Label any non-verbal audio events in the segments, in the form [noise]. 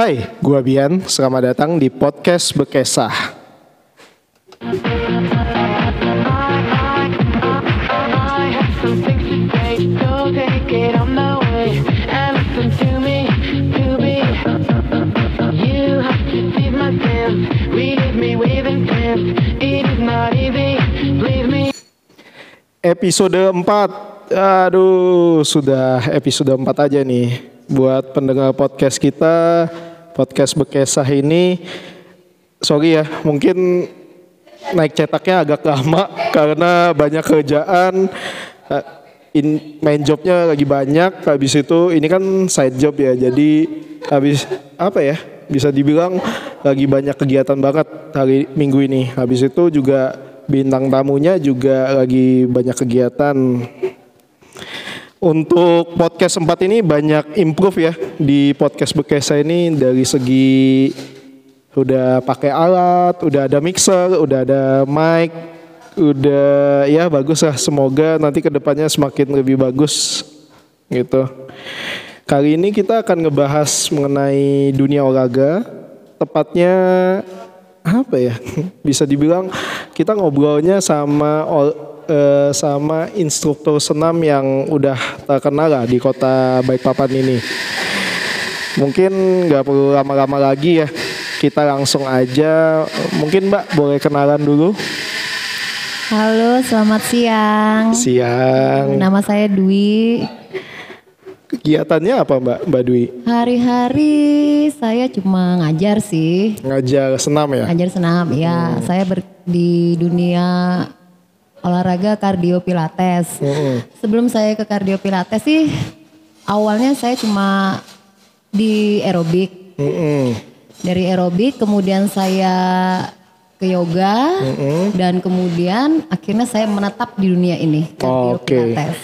Hai, gua Bian. Selamat datang di podcast Bekesah. Episode 4. Aduh, sudah episode 4 aja nih. Buat pendengar podcast kita, podcast Bekesah ini sorry ya, mungkin naik cetaknya agak lama karena banyak kerjaan. Eh, In, main jobnya lagi banyak, habis itu ini kan side job ya, jadi habis apa ya? Bisa dibilang lagi banyak kegiatan banget hari minggu ini. Habis itu juga bintang tamunya juga lagi banyak kegiatan. Untuk podcast sempat ini banyak improve ya di podcast Bekesa ini dari segi udah pakai alat, udah ada mixer, udah ada mic, udah ya bagus lah. Semoga nanti ke depannya semakin lebih bagus gitu. Kali ini kita akan ngebahas mengenai dunia olahraga, tepatnya apa ya? [laughs] Bisa dibilang kita ngobrolnya sama eh, sama instruktur senam yang udah terkenal lah di kota Balikpapan ini. Mungkin nggak perlu lama-lama lagi ya. Kita langsung aja. Mungkin Mbak boleh kenalan dulu. Halo, selamat siang. Siang. Nama saya Dwi. Kegiatannya apa Mbak Mbak Dwi? Hari-hari saya cuma ngajar sih, Ngajar senam ya? ngajar senam. Ya, saya ber, di dunia olahraga kardio pilates. Sebelum saya ke kardio pilates sih, awalnya saya cuma di aerobik. Mm-mm. Dari aerobik, kemudian saya ke yoga, dan kemudian akhirnya saya menetap di dunia ini kardio Oke. pilates.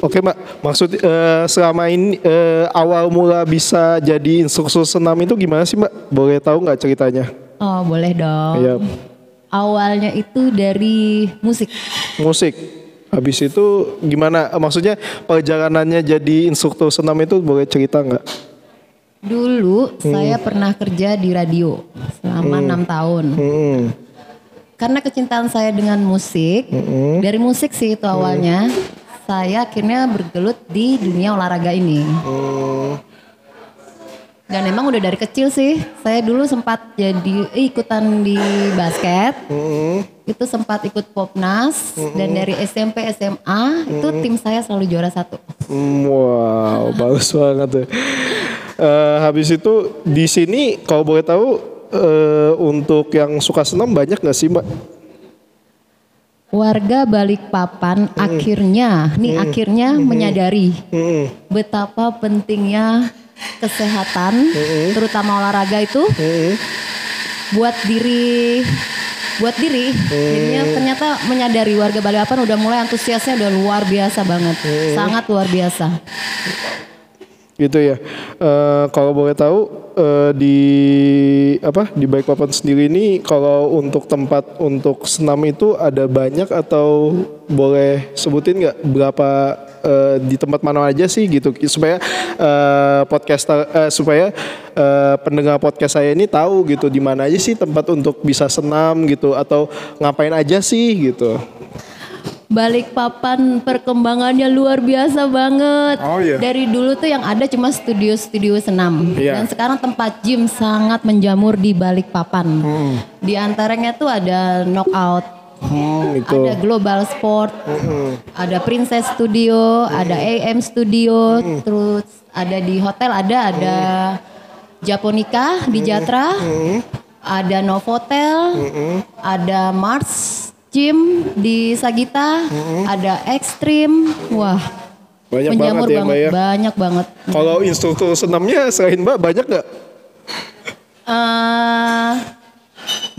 Oke Mbak, maksud eh, selama ini eh, awal mula bisa jadi instruktur senam itu gimana sih Mbak? Boleh tahu nggak ceritanya? Oh boleh dong. Iya. Awalnya itu dari musik. Musik. Habis itu gimana? Maksudnya perjalanannya jadi instruktur senam itu boleh cerita nggak? Dulu Hmm. saya pernah kerja di radio selama enam tahun. Mm-mm. Karena kecintaan saya dengan musik, Hmm. dari musik sih itu awalnya. Saya akhirnya bergelut di dunia olahraga ini. Mm. Dan emang udah dari kecil sih, saya dulu sempat jadi eh, ikutan di basket. Mm-mm. Itu sempat ikut popnas dan dari SMP SMA itu tim saya selalu juara satu. Mm, Wow, [laughs] bagus banget tuh. Eh, habis itu di sini kalau boleh tahu eh, untuk yang suka senam banyak nggak sih Mbak? Warga Balikpapan akhirnya, nih akhirnya menyadari Mm-mm. betapa pentingnya kesehatan, terutama olahraga itu buat diri, buat diri. Jadinya ternyata menyadari warga Balikpapan udah mulai antusiasnya udah luar biasa banget, sangat luar biasa. gitu ya. Eh, kalau boleh tahu eh, di apa di Balikpapan sendiri ini kalau untuk tempat untuk senam itu ada banyak atau boleh sebutin nggak berapa eh, di tempat mana aja sih gitu supaya eh, podcaster eh, supaya eh, pendengar podcast saya ini tahu gitu di mana aja sih tempat untuk bisa senam gitu atau ngapain aja sih gitu. Balikpapan perkembangannya luar biasa banget. Oh, iya. Dari dulu tuh yang ada cuma studio-studio senam. Iya. Dan sekarang tempat gym sangat menjamur di Balikpapan. Di antaranya tuh ada Knockout, Hmm, itu. ada Global Sport, ada Princess Studio, ada AM Studio, terus ada di hotel ada ada Japonica di Jatra, ada Novotel, ada Mars Gym di Sagita, ada Extreme, wah Banyak menjamur banget ya Mbak ya. banyak banget. Kalau instruktur senamnya selain Mbak banyak nggak? Eh,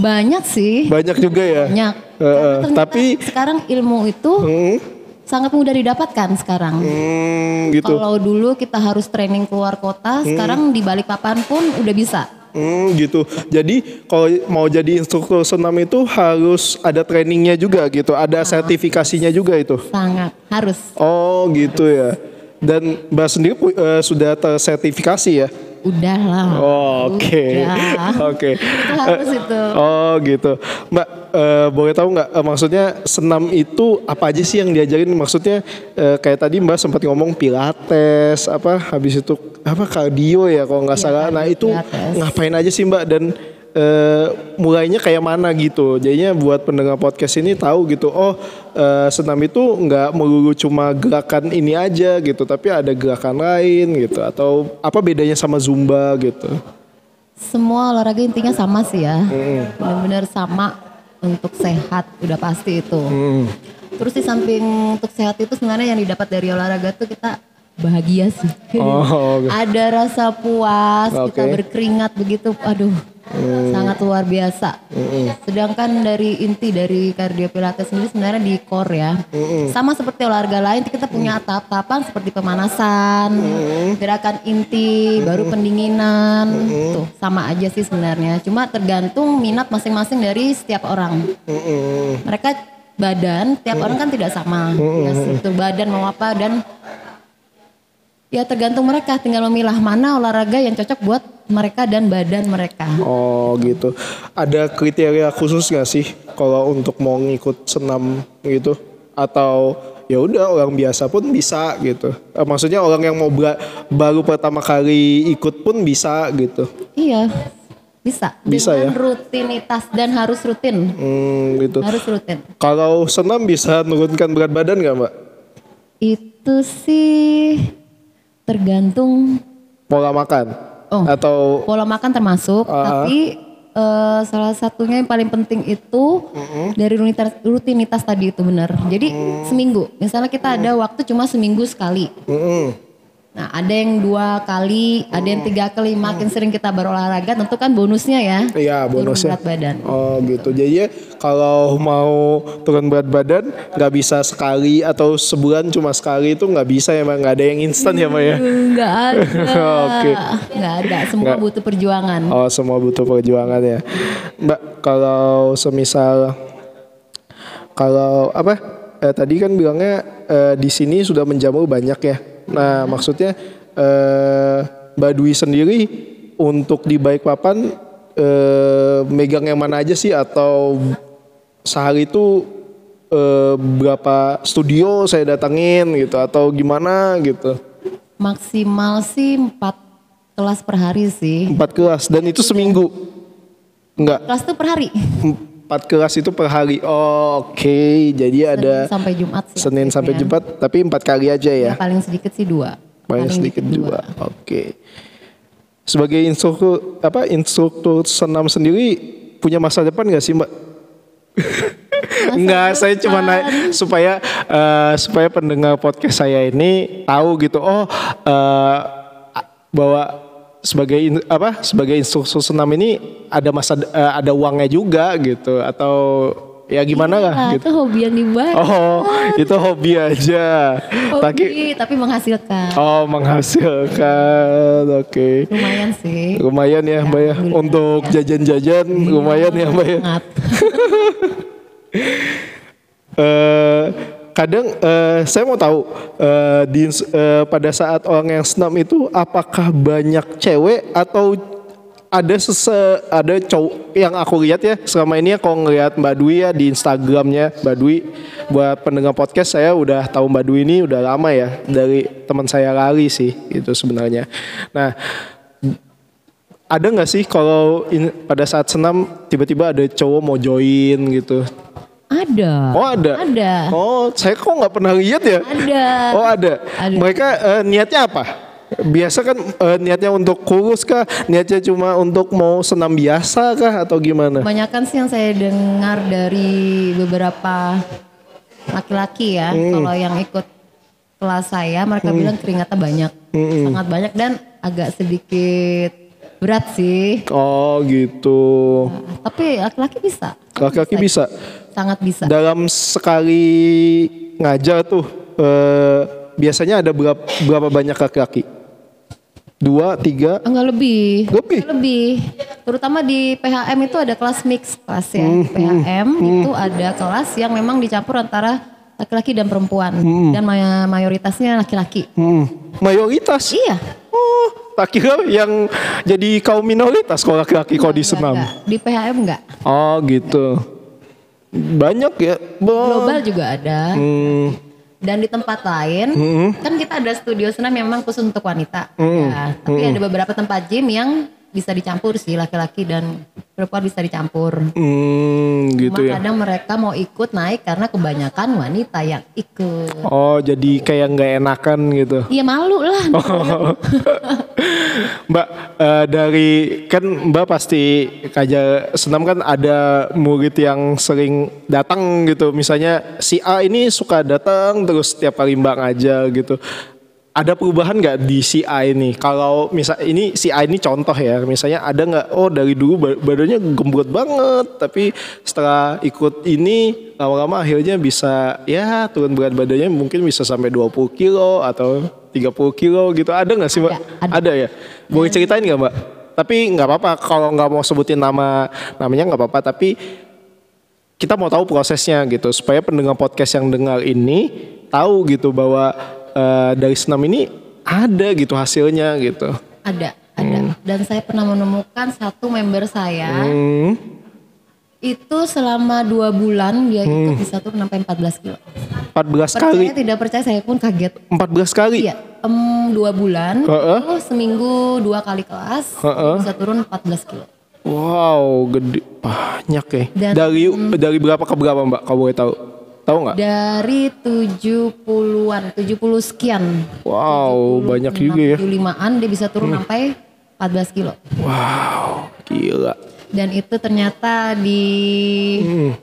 banyak sih, Banyak juga ya. banyak. Ternyata tapi- sekarang ilmu itu Hmm, sangat mudah didapatkan sekarang. hmm, gitu. Kalau dulu kita harus training keluar kota, sekarang di Balikpapan pun udah bisa. Hmm, gitu. Jadi kalau mau jadi instruktur senam itu harus ada trainingnya juga gitu, ada sertifikasinya juga itu. Sangat harus. Oh, gitu ya. Dan Mbak sendiri eh, sudah tersertifikasi ya? Udahlah. Oh, Oke, Udah. [laughs] oke. Itu harus itu. Oh gitu, Mbak. eh, boleh tahu nggak? eh, maksudnya senam itu apa aja sih yang diajarin? Maksudnya eh, kayak tadi Mbak sempat ngomong pilates, apa? Habis itu apa kardio ya kalau nggak Iya, salah. Nah itu pilates. ngapain aja sih Mbak? Dan eh, mulainya kayak mana gitu? Jadinya buat pendengar podcast ini tahu gitu. Oh eh, senam itu nggak melulu cuma gerakan ini aja gitu, tapi ada gerakan lain gitu. Atau apa bedanya sama zumba gitu? Semua olahraga intinya sama sih ya. Benar-benar sama untuk sehat, udah pasti itu. Hmm. Terus di samping untuk sehat itu sebenarnya yang didapat dari olahraga tuh kita bahagia sih. Oh, oke. [laughs] Ada rasa puas, kita Oke. berkeringat begitu, aduh. Sangat luar biasa. Sedangkan dari inti dari cardio pilates sendiri sebenarnya di core ya. Sama seperti olahraga lain kita punya tahap-tahapan seperti pemanasan, gerakan inti, baru pendinginan. Tuh, sama aja sih sebenarnya. Cuma tergantung minat masing-masing dari setiap orang. Mereka badan tiap orang kan tidak sama. Ya, struktur badan mau apa dan ya tergantung mereka tinggal memilah mana olahraga yang cocok buat mereka dan badan mereka. Oh gitu. Ada kriteria khusus gak sih kalau untuk mau ngikut senam gitu? Atau ya udah orang biasa pun bisa gitu. Eh, maksudnya orang yang mau baru pertama kali ikut pun bisa gitu. Iya, bisa. Bisa Dengan ya? rutinitas dan harus rutin. Hmm, gitu. Harus rutin. Kalau senam bisa menurunkan berat badan gak mbak? Itu sih tergantung Pola makan? Oh. Atau pola makan termasuk, Ah. tapi eh, salah satunya yang paling penting itu dari rutinitas, rutinitas tadi itu benar. Jadi Mm. seminggu, misalnya kita ada waktu cuma seminggu sekali. Mm-mm. Nah ada yang dua kali, ada yang tiga kali. Makin sering kita berolahraga, tentu kan bonusnya ya. Iya turun bonusnya. berat badan. Oh gitu. Jadi ya, kalau mau turun berat badan nggak bisa sekali atau sebulan cuma sekali itu nggak bisa ya mbak. Nggak ada yang instan ya mbak ya. Enggak [laughs] ada. Oke. Enggak ada. Semua Nggak. butuh perjuangan. Oh semua butuh perjuangan ya. Mbak kalau semisal kalau apa eh, tadi kan bilangnya eh, di sini sudah menjamu banyak ya. Nah maksudnya eh, Mbak Dwi sendiri untuk di Balikpapan eh, megang yang mana aja sih atau sehari itu eh, berapa studio saya datangin gitu atau gimana gitu. Maksimal sih empat kelas per hari sih. Empat kelas dan itu seminggu. Enggak. Kelas itu per hari. Empat kelas itu per hari. Oh, Oke, jadi ada Senin sampai Jumat sih. Senin sampai aktifnya. Jumat, tapi empat kali aja ya. Ya, paling sedikit sih dua. Paling sedikit dikit juga. Oke. Sebagai instruktur apa instruktur senam sendiri punya masa depan nggak sih mbak? Enggak, saya cuma naik supaya eh, supaya pendengar podcast saya ini tahu gitu. Oh, eh, bahwa sebagai apa sebagai instruktur senam ini ada masa eh, ada uangnya juga gitu atau ya gimana lah Nah, gitu. itu hobi yang dibayar. Oh, itu hobi aja. Tapi Hobi, tapi menghasilkan. Oh menghasilkan, oke. Lumayan sih. Lumayan ya mbak ya. Untuk jajan-jajan lumayan ya mbak ya. [laughs] Eh, kadang eh, saya mau tahu eh, di eh, pada saat orang yang senam itu apakah banyak cewek atau ada sese ada cowok yang aku lihat ya selama ini ya kalau ngelihat Mbak Dwi ya di Instagramnya Mbak Dwi buat pendengar podcast saya udah tahu Mbak Dwi ini udah lama ya dari teman saya lari sih itu sebenarnya. Nah ada nggak sih kalau pada saat senam tiba-tiba ada cowok mau join gitu? Ada. Oh ada. Ada. Oh saya kok nggak pernah lihat ya? Ada. Oh ada. Ada. Mereka eh, niatnya apa? Biasa kan eh, niatnya untuk kurus kah? Niatnya cuma untuk mau senam biasa kah atau gimana? Kebanyakan sih yang saya dengar dari beberapa laki-laki ya, Hmm. kalau yang ikut kelas saya, mereka bilang keringatnya banyak, Hmm. sangat banyak dan agak sedikit berat sih. Oh gitu. Tapi laki-laki bisa. Laki-laki bisa. Sangat bisa. Dalam sekali ngajar tuh eh, biasanya ada berapa, berapa banyak laki-laki? Dua, tiga, Enggak lebih. Lebih? Enggak lebih. Terutama di PHM itu ada kelas mix kelas ya. Hmm, PHM itu ada kelas yang memang dicampur antara laki-laki dan perempuan dan may- mayoritasnya laki-laki. hmm, mayoritas. Iya. Oh, tak kira yang jadi kaum minoritas kalau laki-laki kalau di senam. enggak. Di PHM enggak. Oh gitu. Banyak ya. Bo- Global juga ada. Hmm, Dan di tempat lain, kan kita ada studio senam yang memang khusus untuk wanita. Hmm. Ya, tapi ada beberapa tempat gym yang bisa dicampur sih laki-laki dan perempuan bisa dicampur. hmm, gitu Cuma ya. kadang mereka mau ikut naik karena kebanyakan wanita yang ikut. Oh jadi kayak nggak enakan gitu. Iya malu lah. Mbak eh, dari kan Mbak pasti kaja senam kan ada murid yang sering datang gitu. Misalnya si A ini suka datang terus setiap kali Mbak ngajar gitu. Ada perubahan nggak di si A ini? Kalau misal ini si A ini contoh ya, misalnya ada nggak? Oh dari dulu ba- badannya gembrot banget, tapi setelah ikut ini lama-lama akhirnya bisa ya turun berat badannya mungkin bisa sampai 20 kilo atau 30 kilo gitu. Ada nggak sih mbak? Ada, ada. Ada ya. Boleh ceritain nggak mbak? Tapi nggak apa-apa kalau nggak mau sebutin nama namanya nggak apa-apa. Tapi kita mau tahu prosesnya gitu supaya pendengar podcast yang dengar ini tahu gitu bahwa eh, dari senam ini ada gitu hasilnya gitu. ada, ada. Dan saya pernah menemukan satu member saya Hmm, itu selama dua bulan dia ikut bisa turun sampai 14 kilo. 14 kali, Percaya tidak percaya saya pun kaget. 14 kali. Iya, em, dua bulan, Heeh. itu seminggu dua kali kelas Heeh. bisa turun 14 kilo. Wow, gede banyak ya. Dan- dari dari berapa ke berapa mbak? Kamu boleh tahu? Tahu nggak? Dari 70-an, 70 sekian. Wow, banyak juga ya. 75-an dia bisa turun sampai 14 kilo. Wow, gila. Dan itu ternyata di Hmm.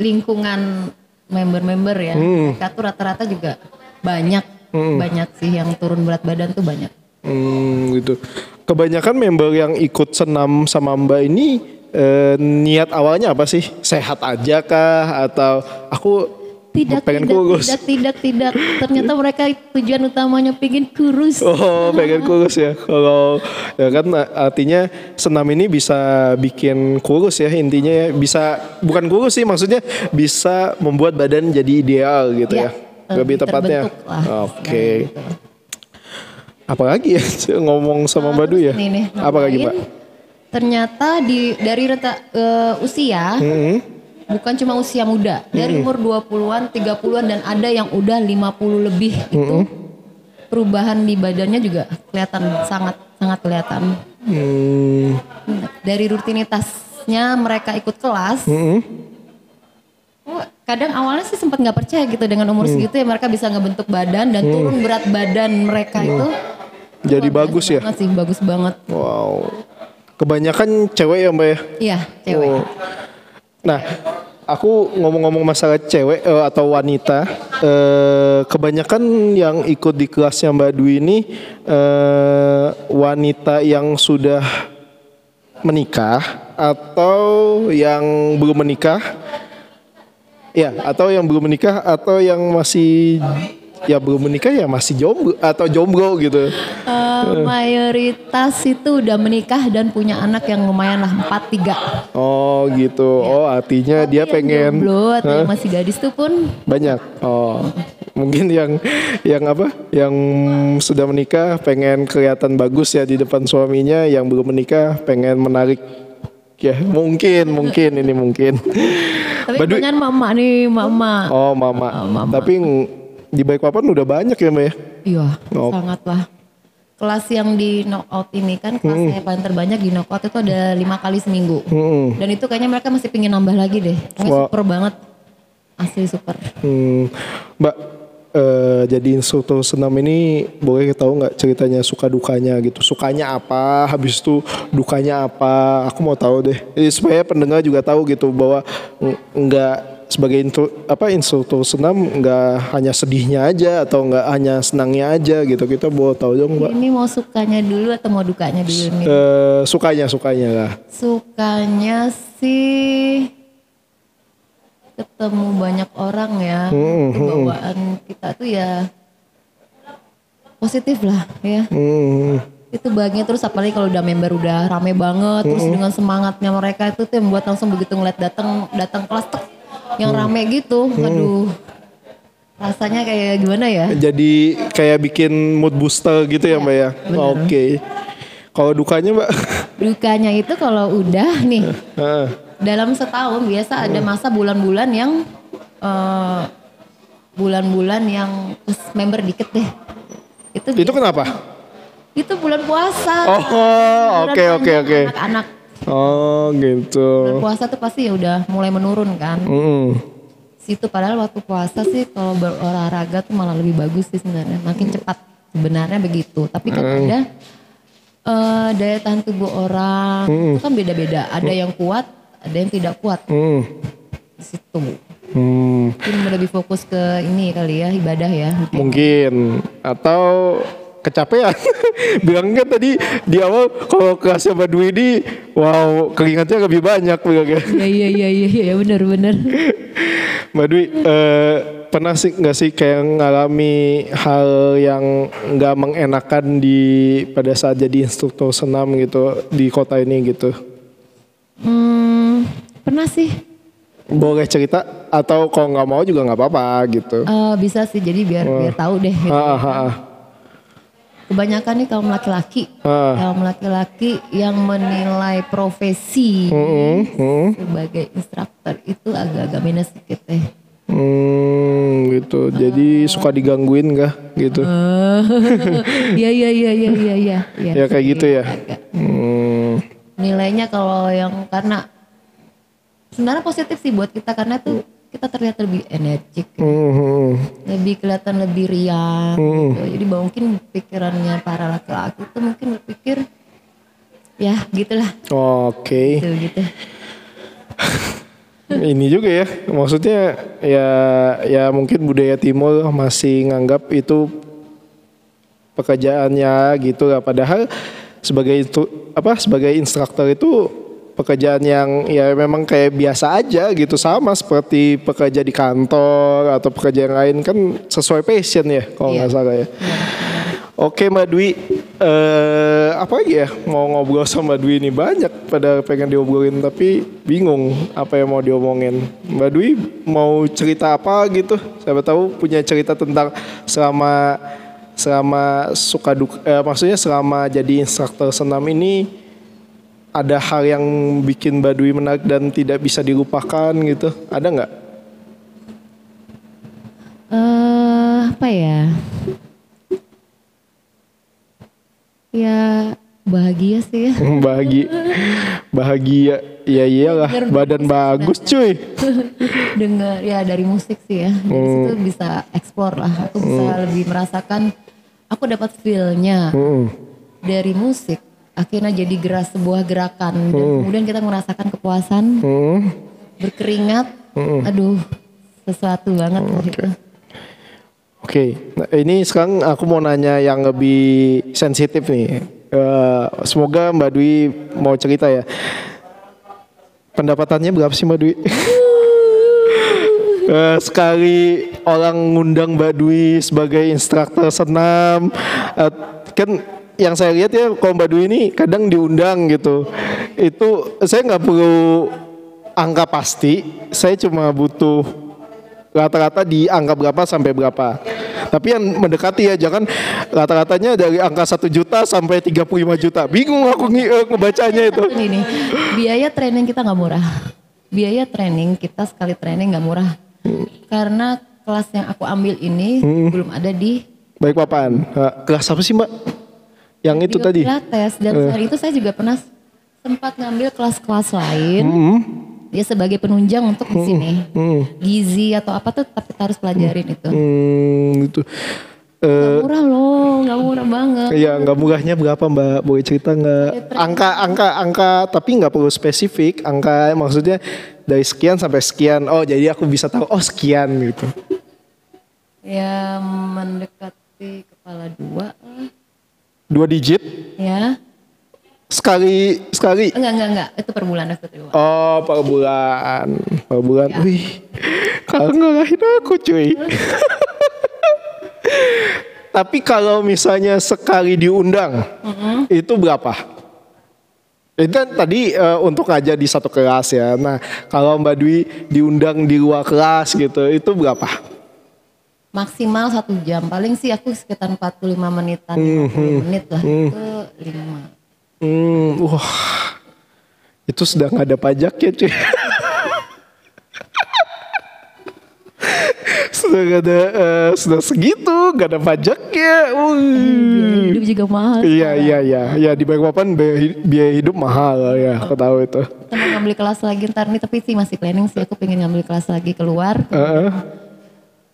lingkungan member-member ya. Hmm. Mereka tuh rata-rata juga banyak, banyak sih yang turun berat badan tuh banyak. Hmm, gitu. Kebanyakan member yang ikut senam sama Mbak ini eh, niat awalnya apa sih? Sehat aja kah atau aku Tidak, pengen tidak, kurus? tidak, tidak, tidak. Ternyata mereka tujuan utamanya pengen kurus. Oh, pengen kurus ya. Kalau ya kan artinya senam ini bisa bikin kurus ya intinya ya. Bisa bukan kurus sih maksudnya bisa membuat badan jadi ideal gitu ya. Ya, Lebih tepatnya. Oke. Nah, gitu. Apalagi ya [laughs] ngomong sama Mbak Du ya? Nih, nih, Apa lagi, Mbak? Ternyata di dari reta, eh, usia Hmm. bukan cuma usia muda, dari umur 20-an, 30-an dan ada yang udah 50 lebih itu perubahan di badannya juga kelihatan sangat sangat kelihatan. Hmm. Dari rutinitasnya mereka ikut kelas. Hmm. oh, Kadang awalnya sih sempat nggak percaya gitu dengan umur Hmm. segitu ya mereka bisa ngebentuk badan dan turun berat badan mereka itu Jadi bagus ya? banget sih, bagus banget. Wow. Kebanyakan cewek ya Mbak ya? Iya, cewek. Oh. Nah, aku ngomong-ngomong masalah cewek eh, atau wanita, eh, kebanyakan yang ikut di kelasnya Mbak Dwi ini eh, wanita yang sudah menikah atau yang belum menikah, ya atau yang belum menikah atau yang masih ya belum menikah ya masih jomblo atau jomblo gitu. Eh, mayoritas itu udah menikah dan punya anak yang lumayan lah empat tiga. Oh gitu. Oh artinya dia pengen Jomblo atau yang masih gadis tuh pun banyak. Oh mungkin yang yang apa? Yang sudah menikah pengen kelihatan bagus ya di depan suaminya. Yang belum menikah pengen menarik. Ya mungkin mungkin ini mungkin. tapi dengan mama nih mama. Oh mama. Oh, mama. Tapi di baik papan udah banyak ya mbak ya. Iya Oh. sangat lah. Kelas yang di knockout ini kan kelas saya paling terbanyak di knockout itu ada lima kali seminggu. Hmm. Dan itu kayaknya mereka masih pingin nambah lagi deh. Wah. super banget. Asli super. Hmm, Mbak, eh, jadi instruktur senam ini boleh tahu nggak ceritanya suka dukanya gitu? Sukanya apa? Habis itu dukanya apa? Aku mau tahu deh. Jadi supaya pendengar juga tahu gitu bahwa ng- nggak sebagai intru, apa instruktur senam nggak hanya sedihnya aja atau nggak hanya senangnya aja gitu. Kita mau tahu dong, Mbak. Ini mau sukanya dulu atau mau dukanya dulu nih? Eh, sukanya sukanya lah. Sukanya sih ketemu banyak orang ya. Hmm, Itu bawaan kita tuh ya positif lah ya. Hmm, Itu bahagia terus apalagi kalau udah member udah rame banget terus Hmm. dengan semangatnya mereka itu tuh yang membuat langsung begitu ngeliat datang datang kelas tek yang Hmm. rame gitu. Aduh. rasanya kayak gimana ya? Jadi kayak bikin mood booster gitu ya Mbak ya. Oke. Kalau dukanya Mbak? Dukanya itu kalau udah nih [laughs] dalam setahun biasa ada masa bulan-bulan yang eh, bulan-bulan yang member dikit deh. Itu Itu kenapa? itu bulan puasa. Oh, oke oke oke. Anak-anak Oh gitu. bulan puasa tuh pasti ya udah mulai menurun kan. Mm-mm. Situ padahal waktu puasa sih kalau berolahraga tuh malah lebih bagus sih sebenarnya. Makin cepat sebenarnya begitu. Tapi kan ada eh, daya tahan tubuh orang itu kan beda-beda. Ada yang kuat, ada yang tidak kuat Mm. di situ. Hmm. Mungkin lebih fokus ke ini kali ya ibadah ya. Mungkin atau kecapean. [laughs] Bilangnya tadi di awal kalau kelasnya Mbak Dwi ini wow keringatnya lebih banyak bilangnya. Iya iya iya iya iya benar benar. [laughs] Mbak Dwi eh, pernah sih nggak sih kayak ngalami hal yang nggak mengenakan di pada saat jadi instruktur senam gitu di kota ini gitu? Hmm, pernah sih Boleh cerita atau kalau nggak mau juga nggak apa-apa gitu. Eh, bisa sih jadi biar biar tahu deh. gitu. Ah, ah, ah. Kebanyakan nih kaum laki-laki, Ah. kaum laki-laki yang menilai profesi Hmm, hmm. sebagai instruktur itu agak-agak minus sedikit deh. Hmm, gitu. Jadi suka digangguin kah gitu? [laughs] Iya iya iya iya iya iya. iya. Ya kayak gitu ya. Agak. Hmm. Nilainya kalau yang karena sebenarnya positif sih buat kita karena tuh kita terlihat lebih energik, Hmm, hmm. lebih kelihatan lebih riang. Hmm. gitu. Jadi mungkin pikirannya para laki-laki itu mungkin berpikir ya gitulah Oke. gitu gitu. [laughs] Ini juga ya, maksudnya ya ya mungkin budaya timur masih nganggap itu pekerjaannya gitu lah. Padahal sebagai itu apa sebagai instruktur itu pekerjaan yang ya memang kayak biasa aja gitu sama seperti pekerja di kantor atau pekerja yang lain kan sesuai passion ya kalau Iya. nggak salah ya. Oke Mbak Dwi, eh, apa lagi ya mau ngobrol sama Mbak Dwi ini banyak pada pengen diobrolin tapi bingung apa yang mau diomongin. Mbak Dwi mau cerita apa gitu? Siapa tahu punya cerita tentang selama selama suka duka, eh, maksudnya selama jadi instruktur senam ini ada hal yang bikin Mbak Dwi menarik dan tidak bisa dilupakan gitu? Ada nggak? eh apa ya? Ya bahagia sih ya. [laughs] bahagia bahagia ya iyalah Bener, badan bagus cuy [laughs] Dengar ya dari musik sih ya. Dari situ bisa explore lah. Aku bisa lebih merasakan. Aku dapat feel-nya Hmm. dari musik. Akhirnya jadi geras sebuah gerakan. Dan kemudian kita merasakan kepuasan, Hmm. berkeringat. Aduh, sesuatu banget gitu. oke nah, ini sekarang aku mau nanya yang lebih sensitif nih. Eh, semoga Mbak Dwi mau cerita ya. Pendapatannya berapa sih Mbak Dwi? [laughs] Eh, sekali orang ngundang Mbak Dwi sebagai instruktur senam eh, kan yang saya lihat ya kalau Mbak Dwi ini kadang diundang gitu. Itu saya nggak perlu angka pasti saya cuma butuh rata-rata di angka berapa sampai berapa. Tapi yang mendekati ya jangan rata-ratanya dari angka 1 juta sampai 35 juta. Bingung aku eh, ngebacanya itu. Ini biaya training kita nggak murah. Biaya training kita sekali training nggak murah. Karena kelas yang aku ambil ini belum ada di baik papan. Kelas apa sih mbak yang itu di tadi Pilates dan selain itu saya juga pernah sempat ngambil kelas-kelas lain. Hmm. Dia sebagai penunjang untuk di sini. Hmm. Gizi atau apa tuh tapi harus pelajarin itu. Hmm, gitu. Eh, murah loh, nggak murah banget. Iya, nggak murahnya berapa Mbak? Boleh cerita nggak? Angka, angka, angka, tapi nggak perlu spesifik. Angka maksudnya dari sekian sampai sekian. Oh, jadi aku bisa tahu. Oh, sekian gitu. Ya mendekati kepala dua. Dua digit Ya, sekali sekali. enggak enggak enggak itu per bulan aku terima. Oh, per bulan, per bulan. Wih, kalau ngalahin aku cuy. [laughs] Tapi kalau misalnya sekali diundang, itu berapa? Itu kan tadi eh, untuk aja di satu kelas ya. Nah, kalau Mbak Dwi diundang di luar kelas gitu, itu berapa? Maksimal satu jam. Paling sih aku sekitar 45 menitan, 50 menit lah. Itu lima. Hmm, wah. Itu sudah nggak ada pajaknya cuy. [laughs] sudah nggak ada, eh, sudah segitu, nggak ada pajaknya. Wih. Hidup juga mahal. Iya iya iya, ya di Balikpapan biaya hi- biaya hidup mahal ya, aku tahu itu. Kita mau ngambil kelas lagi ntar nih, tapi sih masih planning sih. Aku pengen ngambil kelas lagi keluar. Heeh.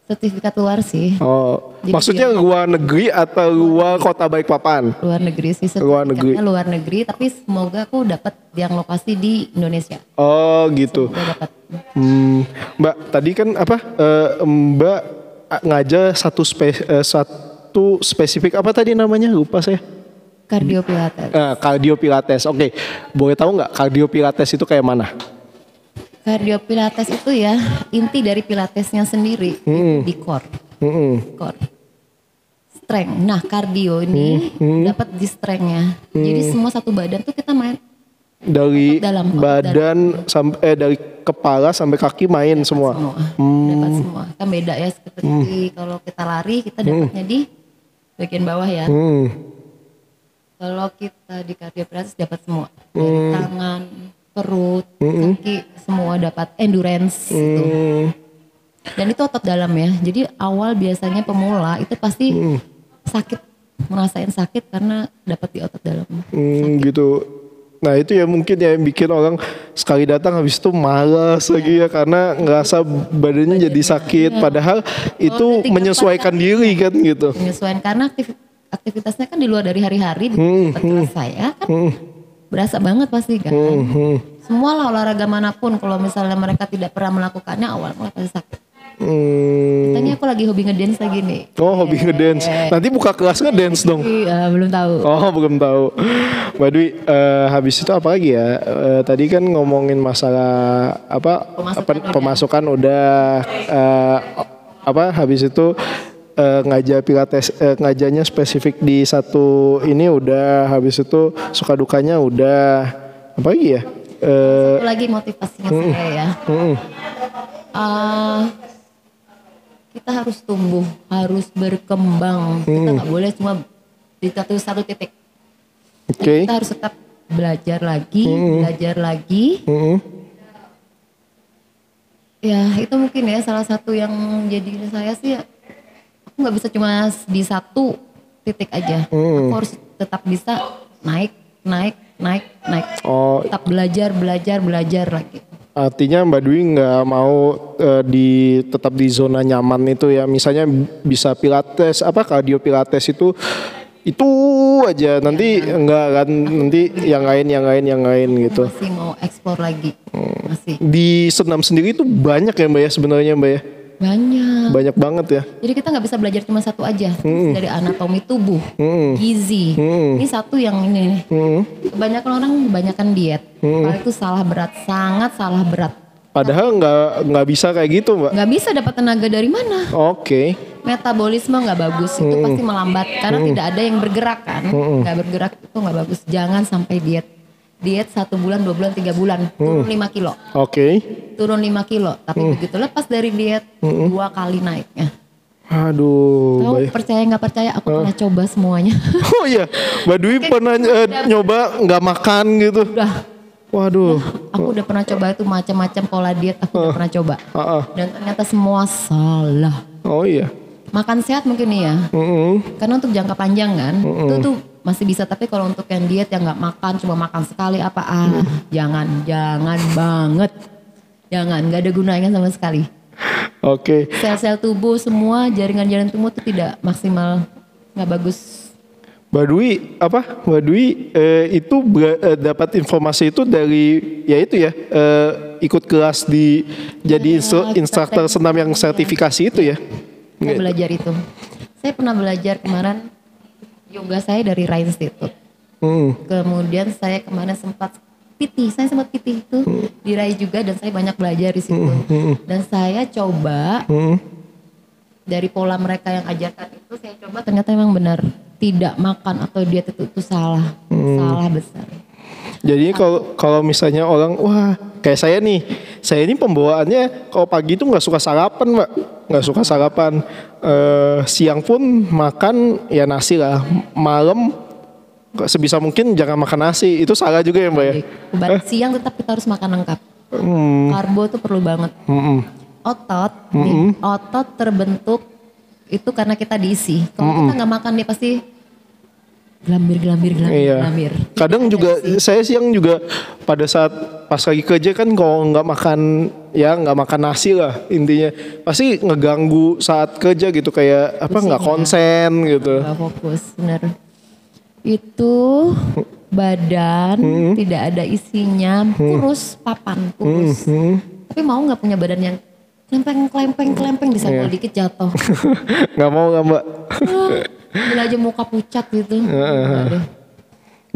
Sertifikat luar sih. Oh, Jadi maksudnya luar negeri atau luar kota Balikpapan? Luar negeri sih. Luar negeri. luar negeri. Tapi semoga aku dapat yang lokasi di Indonesia. Oh gitu. Semoga dapat. Hmm, Mbak, tadi kan apa? eh, Mbak ngajar satu spe- eh, satu spesifik apa tadi namanya? Lupa saya. Cardio Pilates. Eh, cardio pilates. Oke, boleh tahu nggak cardio pilates itu kayak mana? Cardio Pilates itu ya inti dari Pilatesnya sendiri Hmm. di core. Mm-mm. core. Strength. Nah, cardio ini Hmm, dapat di strength-nya. Jadi semua satu badan tuh kita main Dari Otot dalam, otot badan sampai eh, dari kepala sampai kaki main semua. semua. Hmm. Dapat semua. Kan beda ya seperti kalau kita lari kita dapatnya di bagian bawah ya. Hmm. Kalau kita di cardio pilates dapat semua. Dari tangan, perut, kaki, semua dapat endurance gitu. Hmm. Dan itu otot dalam ya. Jadi awal biasanya pemula itu pasti sakit, merasain sakit karena dapat di otot dalam. Hmm, gitu. Nah itu ya mungkin ya yang bikin orang sekali datang habis itu malas lagi ya karena ngerasa badannya jadi sakit. Padahal itu menyesuaikan diri kan gitu. Penyesuaian karena aktif- aktivitasnya kan di luar dari hari-hari. Hmm, kelas saya kan berasa banget pasti kan. Semua lah olahraga mana pun kalau misalnya mereka tidak pernah melakukannya awal mulai pasti sakit. Hmm. Tanya aku lagi hobi ngedance lagi nih. Oh hobi ngedance. Nanti buka kelas ngedance dong. Iya, belum tahu. Oh belum tahu. Mbak Dwi, eh, habis itu apa lagi ya? Eh, tadi kan ngomongin masalah apa Pemasukan apa- udah. pemasukan udah eh, apa? Habis itu eh, ngajar pilates eh, ngajarnya spesifik di satu ini udah. Habis itu suka dukanya udah. Apa lagi ya? Eh, Satu lagi motivasinya saya ya. mm, Ah, kita harus tumbuh, harus berkembang. Kita nggak boleh cuma di satu satu titik. Oke. Kita harus tetap belajar lagi, belajar lagi. Mm, Ya itu mungkin ya salah satu yang jadi saya sih aku nggak bisa cuma di satu titik aja. Aku harus tetap bisa naik, naik, naik, naik. Oh, Tetap belajar, belajar, belajar lagi. Artinya Mbak Dwi nggak mau eh, di tetap di zona nyaman itu ya. Misalnya bisa pilates apa cardio pilates itu itu aja nanti enggak kan nanti yang lain yang lain yang lain gitu. Masih mau explore lagi, masih Di senam sendiri itu banyak ya Mbak ya sebenarnya Mbak ya. Banyak. Banyak banget ya. Jadi kita nggak bisa belajar cuma satu aja dari anatomi tubuh, gizi. Ini satu yang ini nih. Kebanyakan orang kebanyakan diet. Kalau itu salah berat, sangat salah berat. Padahal nggak nggak bisa kayak gitu Mbak. Nggak bisa dapat tenaga dari mana? Oke. Metabolisme nggak bagus itu pasti melambat karena tidak ada yang bergerak kan. Nggak bergerak itu nggak bagus. Jangan sampai diet. Diet satu bulan, dua bulan, tiga bulan, turun 5 kilo, Oke. turun 5 kilo. Tapi begitu lepas dari diet, dua kali naiknya. Aduh. Tahu percaya nggak percaya aku pernah coba semuanya. [laughs] Oh iya, Mbak Dwi pernah eh, nyoba nggak makan gitu. udah, Waduh. aku udah pernah coba itu macam-macam pola diet aku udah pernah coba. Ah, ah. Dan ternyata semua salah. Oh iya. Makan sehat mungkin nih ya. Mm-mm. Karena untuk jangka panjang kan, itu tuh masih bisa. Tapi kalau untuk yang diet yang nggak makan, cuma makan sekali apa ah, jangan, jangan banget, jangan, nggak ada gunanya sama sekali. Oke. Sel-sel tubuh semua, jaringan-jaringan tubuh itu tidak maksimal, nggak bagus. Mbak Dwi apa? Mbak Dwi eh, itu ber- eh, dapat informasi itu dari ya itu ya eh, ikut kelas di jadi instru- kita instruktur senam yang sertifikasi itu ya. Saya belajar itu. Saya pernah belajar kemarin yoga saya dari Rai Institute. Hmm. Kemudian saya kemarin sempat PT, saya sempat PT itu di Rai juga dan saya banyak belajar di situ. Dan saya coba Hmm. dari pola mereka yang ajarkan itu saya coba ternyata memang benar tidak makan atau diet itu, itu salah, salah besar. Jadi kalau kalau misalnya orang wah kayak saya nih, saya ini pembawaannya kalau pagi itu nggak suka sarapan mbak, nggak suka sarapan. Eh, siang pun makan ya nasi lah, malam sebisa mungkin jangan makan nasi. Itu salah juga ya mbak ya. Kebalik siang tetap kita harus makan lengkap. Hmm, Karbo tuh perlu banget. mm-mm. Otot, nih, otot terbentuk itu karena kita diisi. Kalau kita nggak makan dia pasti gelambir, gelambir, gelambir, Iya. gelambir. Kadang juga saya siang juga pada saat pas lagi kerja kan kalau nggak makan ya nggak makan nasi lah intinya pasti ngeganggu saat kerja gitu kayak apa nggak ya. konsen gitu. Nggak fokus, bener. Itu badan tidak ada isinya, kurus, papan, kurus. Tapi mau nggak punya badan yang klempeng, klempeng, klempeng disenggol dikit jatuh. [laughs] nggak mau nggak mbak. Bila aja muka pucat gitu.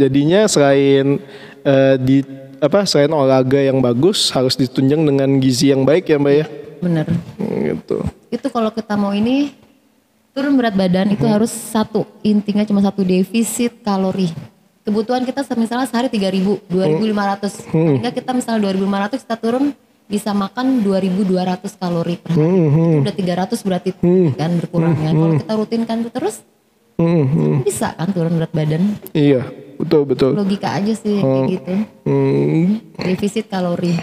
Jadinya selain eh, di apa selain olahraga yang bagus harus ditunjang dengan gizi yang baik ya mbak ya. Bener. Hmm, Gitu. Itu kalau kita mau ini turun berat badan itu harus satu intinya cuma satu defisit kalori. Kebutuhan kita misalnya sehari 3000, 2500. Sehingga kita misalnya 2500 kita turun bisa makan 2200 kalori per hari. Itu udah 300 berarti kan berkurangnya. Kalau kita rutinkan itu terus Hmm, hmm. bisa kan turun berat badan. Iya betul betul. Logika aja sih kayak gitu. Hmm, Defisit kalori.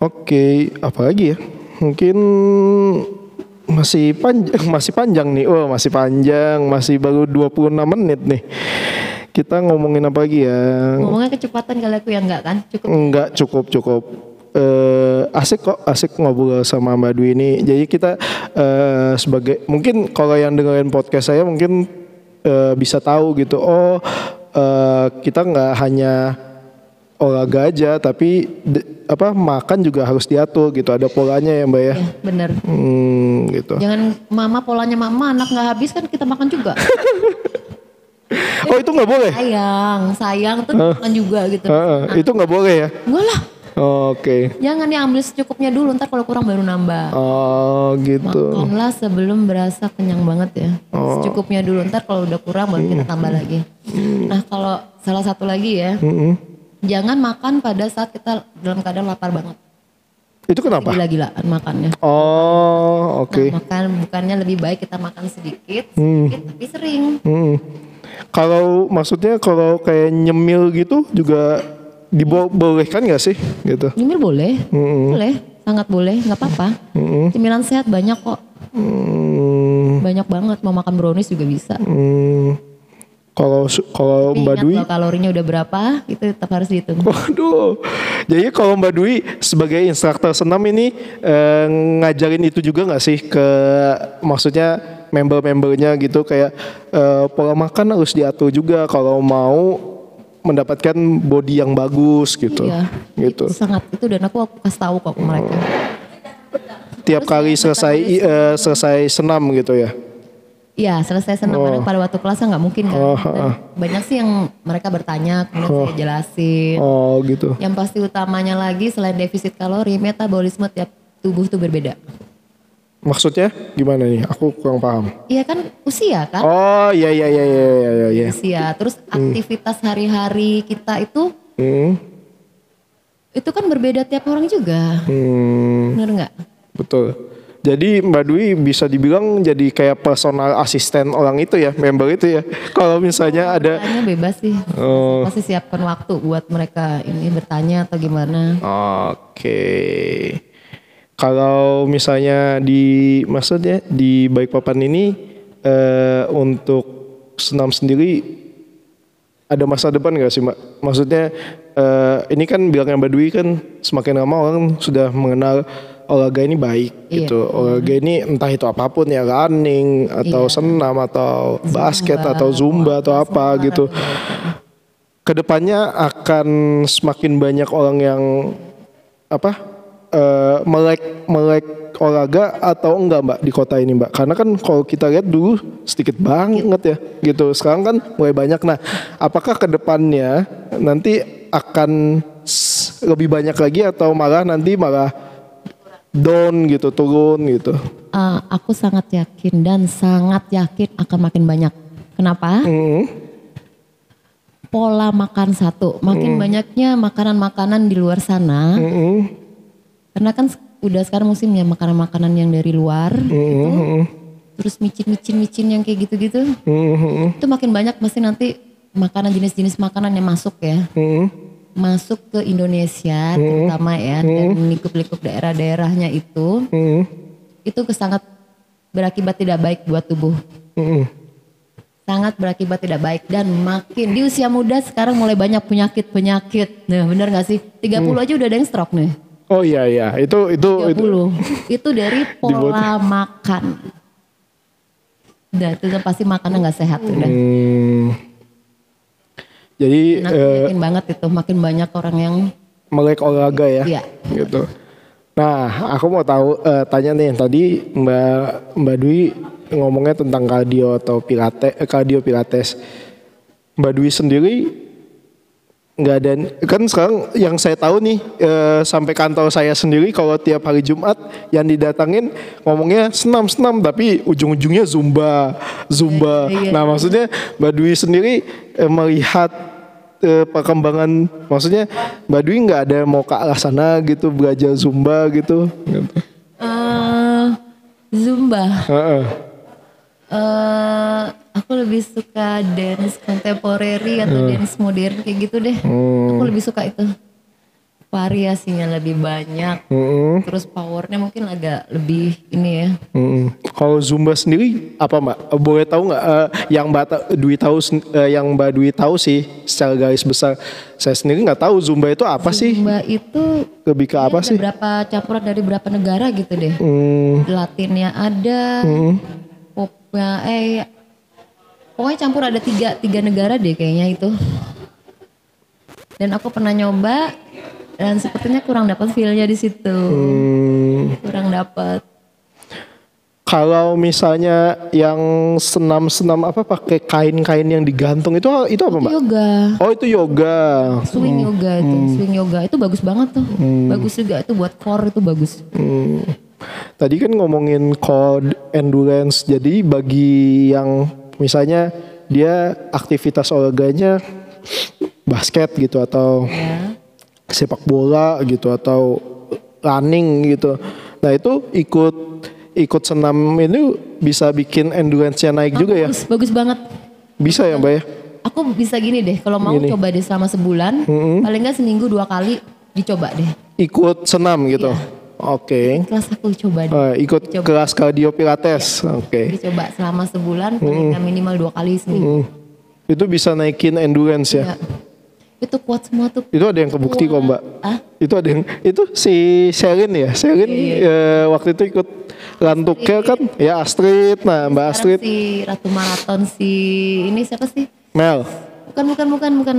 Oke, apa lagi ya? Mungkin masih panjang, [laughs] masih panjang nih. Oh, masih panjang, masih baru 26 menit nih. Kita ngomongin apa lagi ya? Ngomongnya kecepatan kali aku yang enggak kan? Cukup Enggak cukup cukup. Eh asik kok, asik ngobrol sama Mbak Dwi ini. Jadi kita eh, sebagai mungkin kalau yang dengerin podcast saya mungkin eh, bisa tahu gitu. Oh, eh, kita nggak hanya olahraga aja, tapi de- apa makan juga harus diatur gitu. Ada polanya ya Mbak ya. ya, bener. Hmm, gitu. Jangan mama polanya mama anak nggak habis kan kita makan juga. Oh itu nggak boleh? sayang, sayang tuh makan juga gitu. Heeh, itu nggak boleh ya? Enggak lah, Oke. jangan diambil secukupnya dulu, ntar kalau kurang baru nambah. Oh gitu. Makanlah sebelum berasa kenyang banget ya. Secukupnya dulu, ntar kalau udah kurang baru kita tambah lagi. Nah kalau salah satu lagi ya, Mm-mm. jangan makan pada saat kita dalam keadaan lapar banget. Itu kenapa? Gila-gilaan makannya. Oh oke. Nah, makan bukannya lebih baik kita makan sedikit, sedikit tapi sering. Hmm. Kalau maksudnya kalau kayak nyemil gitu juga dibolehkan nggak sih gitu? Nyemil boleh, Mm-mm. boleh, sangat boleh, nggak apa-apa. Mm-mm. Cemilan sehat banyak kok, Hmm, banyak banget. Mau makan brownies juga bisa. hmm. Kalau kalau Mbak Dwi, kalorinya udah berapa, itu tetap harus dihitung. waduh. Jadi kalau Mbak Dwi sebagai instruktur senam ini eh, ngajarin itu juga nggak sih ke maksudnya member-membernya gitu kayak eh, pola makan harus diatur juga kalau mau mendapatkan body yang bagus gitu. Iya, Gitu. itu sangat itu dan aku, aku kasih tahu kok mereka. Tiap kali selesai eh, selesai senam gitu ya. Iya, selesai senam karena pada waktu kelasnya nggak mungkin kan. Oh, Banyak sih yang mereka bertanya, kemudian saya jelasin. Oh gitu. Yang pasti utamanya lagi selain defisit kalori, metabolisme tiap tubuh tuh berbeda. Maksudnya gimana nih? Aku kurang paham. Iya kan usia kan? Oh iya iya iya iya iya iya. iya. Usia. Terus aktivitas hari-hari kita itu Hmm, itu kan berbeda tiap orang juga. hmm, Bener nggak? betul. Jadi Mbak Dwi bisa dibilang jadi kayak personal asisten orang itu ya, member itu ya. [laughs] Kalau misalnya ada Tanya bebas sih. Oh. Pasti siapkan waktu buat mereka ini bertanya atau gimana. Oke. Kalau misalnya di maksudnya di Balikpapan ini eh, untuk senam sendiri ada masa depan gak sih mbak? Maksudnya eh, ini kan bilangnya Mbak Dwi kan semakin lama orang sudah mengenal olahraga ini baik Iya. gitu. Olahraga ini entah itu apa pun ya running atau Iya. senam atau basket atau zumba atau apa gitu. Ke depannya akan semakin banyak orang yang apa eh, melek melek olahraga atau enggak mbak di kota ini mbak karena kan kalau kita lihat dulu sedikit banget ya gitu sekarang kan mulai banyak nah apakah ke depannya nanti akan lebih banyak lagi atau malah nanti malah down gitu turun gitu Ah, aku sangat yakin dan sangat yakin akan makin banyak. Kenapa? Hmm, pola makan satu. Makin banyaknya makanan-makanan di luar sana. Mm-mm. Karena kan udah sekarang musimnya makanan-makanan yang dari luar. Mm-mm. Terus micin-micin-micin yang kayak gitu-gitu. Mm-mm. Itu makin banyak pasti nanti makanan jenis-jenis makanan yang masuk ya. Mm-mm. Masuk ke Indonesia terutama ya. Dan lingkup-lingkup daerah-daerahnya itu. Mm-mm. Itu sangat berakibat tidak baik buat tubuh. Mm-mm. sangat berakibat tidak baik dan makin di usia muda sekarang mulai banyak penyakit-penyakit. Nah, benar gak sih? 30 aja udah ada yang stroke nih. Oh iya iya, itu itu itu. 30. Itu dari [laughs] pola makan. Udah, itu pasti makanan gak sehat udah. Hmm. Jadi Nah, eh, yakin banget itu makin banyak orang yang melek olahraga ya. Iya. Gitu. Nah, aku mau tahu eh, tanya nih tadi Mbak Mbak Dwi ngomongnya tentang cardio atau pilates, eh, cardio pilates. Mbak Dwi sendiri nggak ada kan sekarang yang saya tahu nih eh, sampai kantor saya sendiri kalau tiap hari Jumat yang didatangin ngomongnya senam senam tapi ujung-ujungnya zumba zumba. Iya, iya. Nah maksudnya Mbak Dwi sendiri eh, melihat eh, perkembangan maksudnya Mbak Dwi nggak ada mau ke arah sana gitu belajar zumba gitu. gitu. eh, Zumba. Heeh. Eh aku lebih suka dance contemporary atau dance modern kayak gitu deh. Aku lebih suka itu. Variasinya lebih banyak. Mm-mm. Terus powernya mungkin agak lebih ini ya. Mm-mm. Kalau zumba sendiri apa Mbak? Eh, Boleh tahu nggak eh, yang Mbak ta- Dwi tahu eh, yang Mbak Dwi tahu sih secara garis besar. Saya sendiri nggak tahu zumba itu apa sih? Zumba itu Lebih ke apa sih? berapa campuran dari berapa negara gitu deh. Hmm, Latinnya ada, popnya eh pokoknya campur ada tiga tiga negara deh kayaknya itu. Dan aku pernah nyoba dan sepertinya kurang dapat feel-nya di situ. hmm. Kurang dapat. Kalau misalnya yang senam-senam apa pakai kain-kain yang digantung itu itu apa Mbak? Yoga. Oh itu yoga. Swing yoga itu, swing yoga itu bagus banget tuh. Bagus juga itu buat core itu bagus. Hmm. Tadi kan ngomongin code endurance. Jadi bagi yang misalnya dia aktivitas olahraganya basket gitu atau Ya. sepak bola gitu atau running gitu. Nah itu ikut ikut senam ini bisa bikin endurance-nya naik juga ya? Bagus, bagus banget. Bisa ya mbak ya? Aku bisa gini deh, kalau mau Gini. coba deh selama sebulan, paling nggak seminggu dua kali dicoba deh. Ikut senam gitu? Oke. Kelas aku coba. Eh, ikut Coba. kelas cardio pilates, oke. Dicoba selama sebulan, paling nggak minimal dua kali seminggu. Hmm. Itu bisa naikin endurance ya? Ya. Itu kuat semua tuh. Itu ada yang kebukti kok mbak. Ah, Itu ada yang itu si Sherin ya, Sherin eh, waktu itu ikut lantuknya kan, ya Astrid, nah mbak Astrid, si Ratu Maraton si ini siapa sih? Mel, Bukan, bukan, bukan, bukan.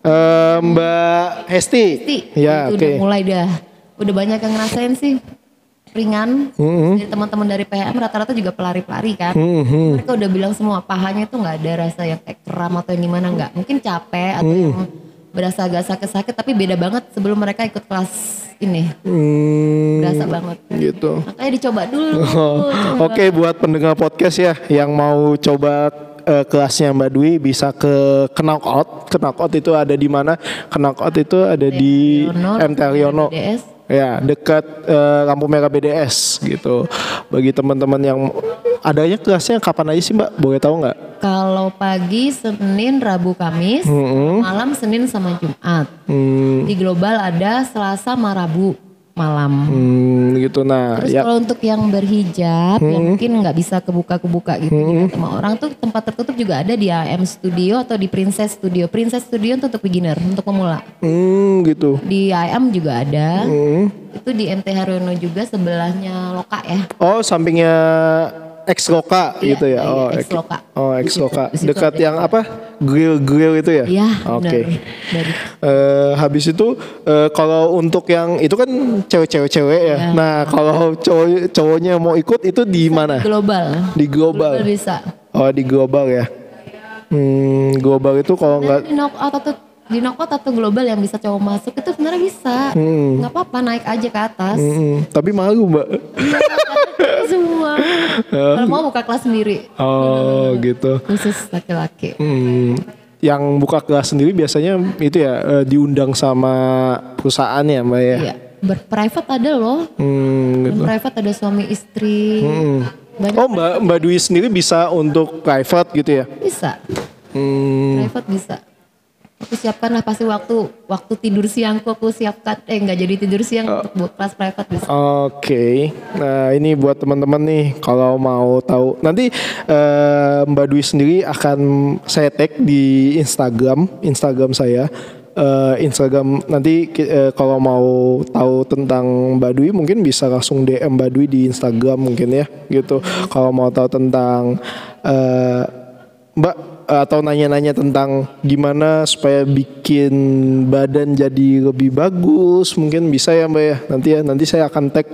Eh, mbak Hesti, Pasti. ya oke. udah mulai dah. Udah banyak yang ngerasain sih ringan. Mm-hmm. Dari teman-teman dari PHM rata-rata juga pelari-pelari kan. Mhm. Mereka udah bilang semua pahanya tuh nggak ada rasa yang kayak kram atau yang gimana nggak. Mungkin capek atau Mm. yang berasa agak sakit-sakit tapi beda banget sebelum mereka ikut kelas ini. Hmm, Berasa banget. gitu. Makanya dicoba dulu. [laughs] Oh. Oke buat pendengar podcast ya yang mau coba eh, kelasnya Mbak Dwi bisa ke Knockout. Knockout itu ada di mana? Knockout itu ada di MT Haryono. Ya, dekat eh, lampu merah BDS gitu. Bagi teman-teman yang adanya kelasnya kapan aja sih Mbak? Boleh tahu nggak? Kalau pagi Senin, Rabu, Kamis, malam Senin sama Jumat. Hmm, Di global ada Selasa sama Rabu malam. hmm, gitu. Nah, Terus ya. kalau untuk yang berhijab yang mungkin nggak bisa kebuka-kebuka gitu dilihat sama orang tuh tempat tertutup juga ada di AM Studio atau di Princess Studio. Princess Studio itu untuk beginner, untuk pemula. Hmm, gitu. Di AM juga ada. Hmm. Itu di MT Haryono juga sebelahnya Loka ya. Oh, sampingnya Ex Loka Iya, gitu ya. iya, Oh, Ex Loka. Oh, Ex Loka. situ Dekat yang apa? Grill-grill itu ya? Iya, Oke. benar. Dari Eh, habis itu eh, kalau untuk yang itu kan cewek-cewek cewek ya. Iya. Nah, kalau cowok cowoknya mau ikut itu di mana? global. Di global. bisa. Oh, di global ya. Hmm, global itu kalau nggak Dan di knockout atau di knockout atau global yang bisa cowok masuk itu sebenarnya bisa. Nggak apa-apa naik aja ke atas. Hmm, tapi malu, Mbak. [laughs] semua. Kalau mau buka kelas sendiri Oh, gitu. khusus laki-laki. Hmm. yang buka kelas sendiri biasanya itu ya eh, diundang sama perusahaan ya mbak ya. Iya. Berprivate ada loh. Hmm, private ada suami istri. Banyak Oh mbak mbak Dwi sendiri bisa untuk private gitu ya? bisa. Hmm, Private bisa. Aku siapkan lah pasti waktu waktu tidur siangku aku siapkan eh nggak jadi tidur siang untuk buat kelas private bisa. Oke, nah ini buat teman-teman nih kalau mau tahu nanti eh, Mbak Dwi sendiri akan saya tag di Instagram, Instagram saya. Eh, Instagram nanti eh, kalau mau tahu tentang Mbak Dwi mungkin bisa langsung DM Mbak Dwi di Instagram mungkin ya gitu. Kalau mau tahu tentang eh, Mbak atau nanya-nanya tentang gimana supaya bikin badan jadi lebih bagus mungkin bisa ya Mbak ya nanti ya nanti saya akan tag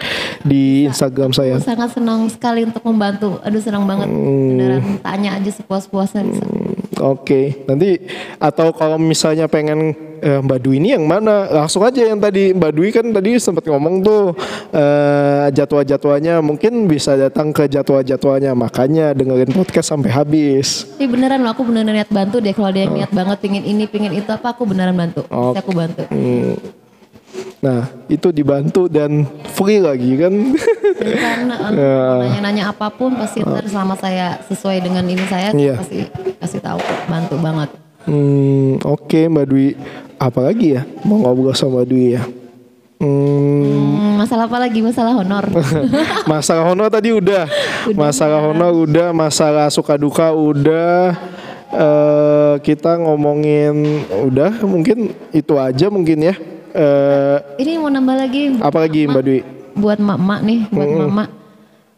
di Instagram saya sangat senang sekali untuk membantu. Aduh senang banget. Hmm. Beneran tanya aja sepuas-puasnya bisa. Oke nanti atau kalau misalnya pengen eh, Mbak Dwi ini yang mana langsung aja yang tadi Mbak Dwi kan tadi sempat ngomong tuh eh, jadwal-jadwalnya mungkin bisa datang ke jadwal-jadwalnya makanya dengerin podcast sampai habis Tapi beneran loh aku beneran niat bantu deh kalau ada yang niat banget pingin ini pingin itu apa aku beneran bantu. Pasti aku bantu. Hmm. Nah itu dibantu dan free lagi kan? Dan karena [laughs] eh, nanya-nanya apa pun pasti ntar selama saya sesuai dengan ini saya Iya. pasti kasih tahu bantu banget. Hmm, Oke Mbak Dwi. Apalagi ya? Mau ngobrol sama Mbak Dwi ya? Hmm, Hmm, masalah apa lagi? Masalah honor. [laughs] Masalah honor tadi udah. Masalah honor udah Masalah suka duka udah. Eh Kita ngomongin Udah mungkin itu aja mungkin ya eh ini mau nambah lagi. Apa lagi Mbak Dwi? Buat mak-mak nih, buat mama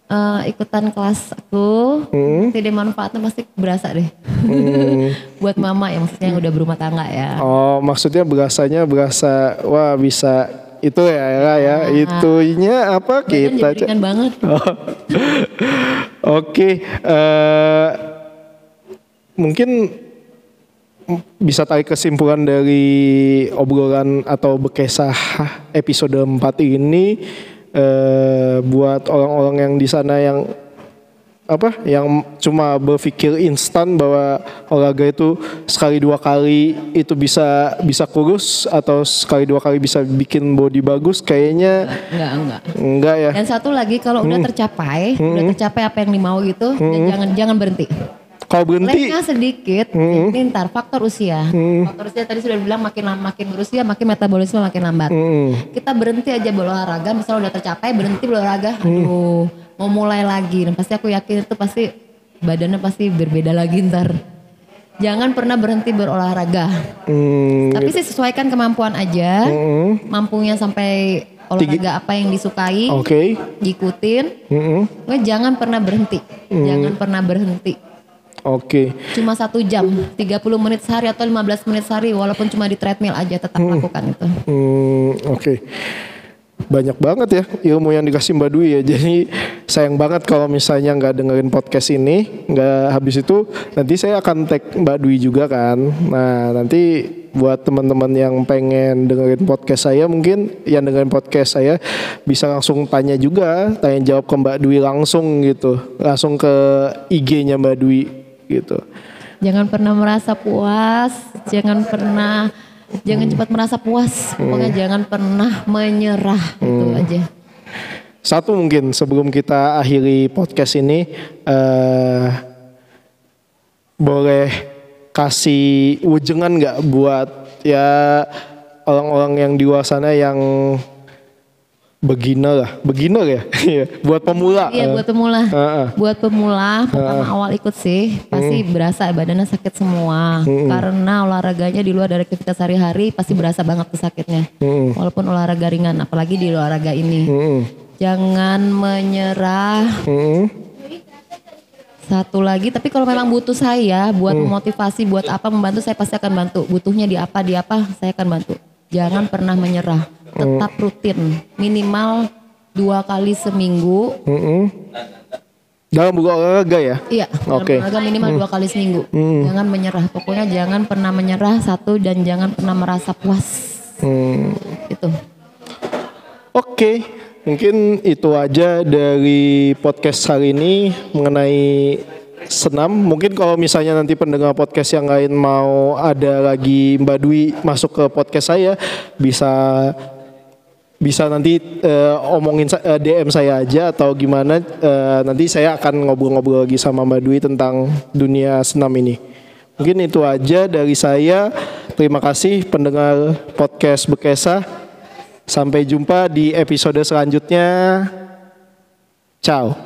eh, ikutan kelas aku. Nanti deh manfaatnya pasti berasa deh. [laughs] buat mama ya maksudnya yang udah berumah tangga ya. Oh maksudnya berasanya berasa Wah bisa itu ya ya, ya. itunya apa kita ringan banget. [laughs] Oke, eh, mungkin bisa tarik kesimpulan dari obrolan atau bekesah episode 4 ini eh, buat orang-orang yang di sana yang apa yang cuma berpikir instan bahwa olahraga itu sekali dua kali itu bisa bisa kurus atau sekali dua kali bisa bikin body bagus kayaknya Enggak, enggak. enggak ya Dan satu lagi kalau udah tercapai, udah tercapai apa yang dimau gitu, dan jangan jangan berhenti. Kalau berhenti Lainnya sedikit, ini ntar faktor usia. Faktor usia tadi sudah bilang makin lama makin berusia makin metabolisme makin lambat. Kita berhenti aja berolahraga, misalnya udah tercapai berhenti berolahraga, aduh mau mulai lagi. Dan pasti aku yakin itu pasti badannya pasti berbeda lagi ntar. Jangan pernah berhenti berolahraga. Hmm, Tapi sih sesuaikan kemampuan aja. Mampunya sampai olahraga apa yang disukai, Oke. diikutin. Mm-mm. Pokoknya jangan pernah berhenti. Jangan pernah berhenti. Oke. Cuma satu jam, 30 menit sehari atau 15 menit sehari, walaupun cuma di treadmill aja tetap lakukan itu. Hmm, Oke. Banyak banget ya ilmu yang dikasih Mbak Dwi ya. Jadi sayang banget kalau misalnya nggak dengerin podcast ini, nggak habis itu nanti saya akan tag Mbak Dwi juga kan. Nah nanti buat teman-teman yang pengen dengerin podcast saya mungkin yang dengerin podcast saya bisa langsung tanya juga, tanya jawab ke Mbak Dwi langsung gitu, langsung ke IG-nya Mbak Dwi gitu. Jangan pernah merasa puas, jangan pernah jangan cepat merasa puas. Pokoknya jangan pernah menyerah itu aja. Satu mungkin sebelum kita akhiri podcast ini eh boleh kasih wujengan nggak buat ya orang-orang yang di luar sana yang beginner lah, beginner ya, [laughs] Iya, buat pemula. Iya Eh, buat pemula. Heeh. Buat pemula pertama awal ikut sih pasti berasa badannya sakit semua karena olahraganya di luar dari aktivitas sehari-hari pasti berasa banget tuh sakitnya. Walaupun olahraga ringan apalagi di olahraga ini. Mm-mm. Jangan menyerah. Mm-mm. Satu lagi tapi kalau memang butuh saya buat memotivasi buat apa membantu saya pasti akan bantu. Butuhnya di apa di apa saya akan bantu. Jangan pernah menyerah. Tetap rutin minimal dua kali seminggu Mm-mm. Dalam buku olahraga ya? Iya, Oke. olahraga minimal dua kali seminggu. Jangan menyerah. Pokoknya jangan pernah menyerah satu dan jangan pernah merasa puas. Hmm. Itu. Oke, mungkin itu aja dari podcast hari ini mengenai senam. Mungkin kalau misalnya nanti pendengar podcast yang lain mau ada lagi Mbak Dwi masuk ke podcast saya bisa bisa nanti eh, omongin sa- eh, DM saya aja atau gimana eh, nanti saya akan ngobrol-ngobrol lagi sama Mbak Dwi tentang dunia senam ini. Mungkin itu aja dari saya. Terima kasih pendengar podcast Bekesa. Sampai jumpa di episode selanjutnya. Ciao.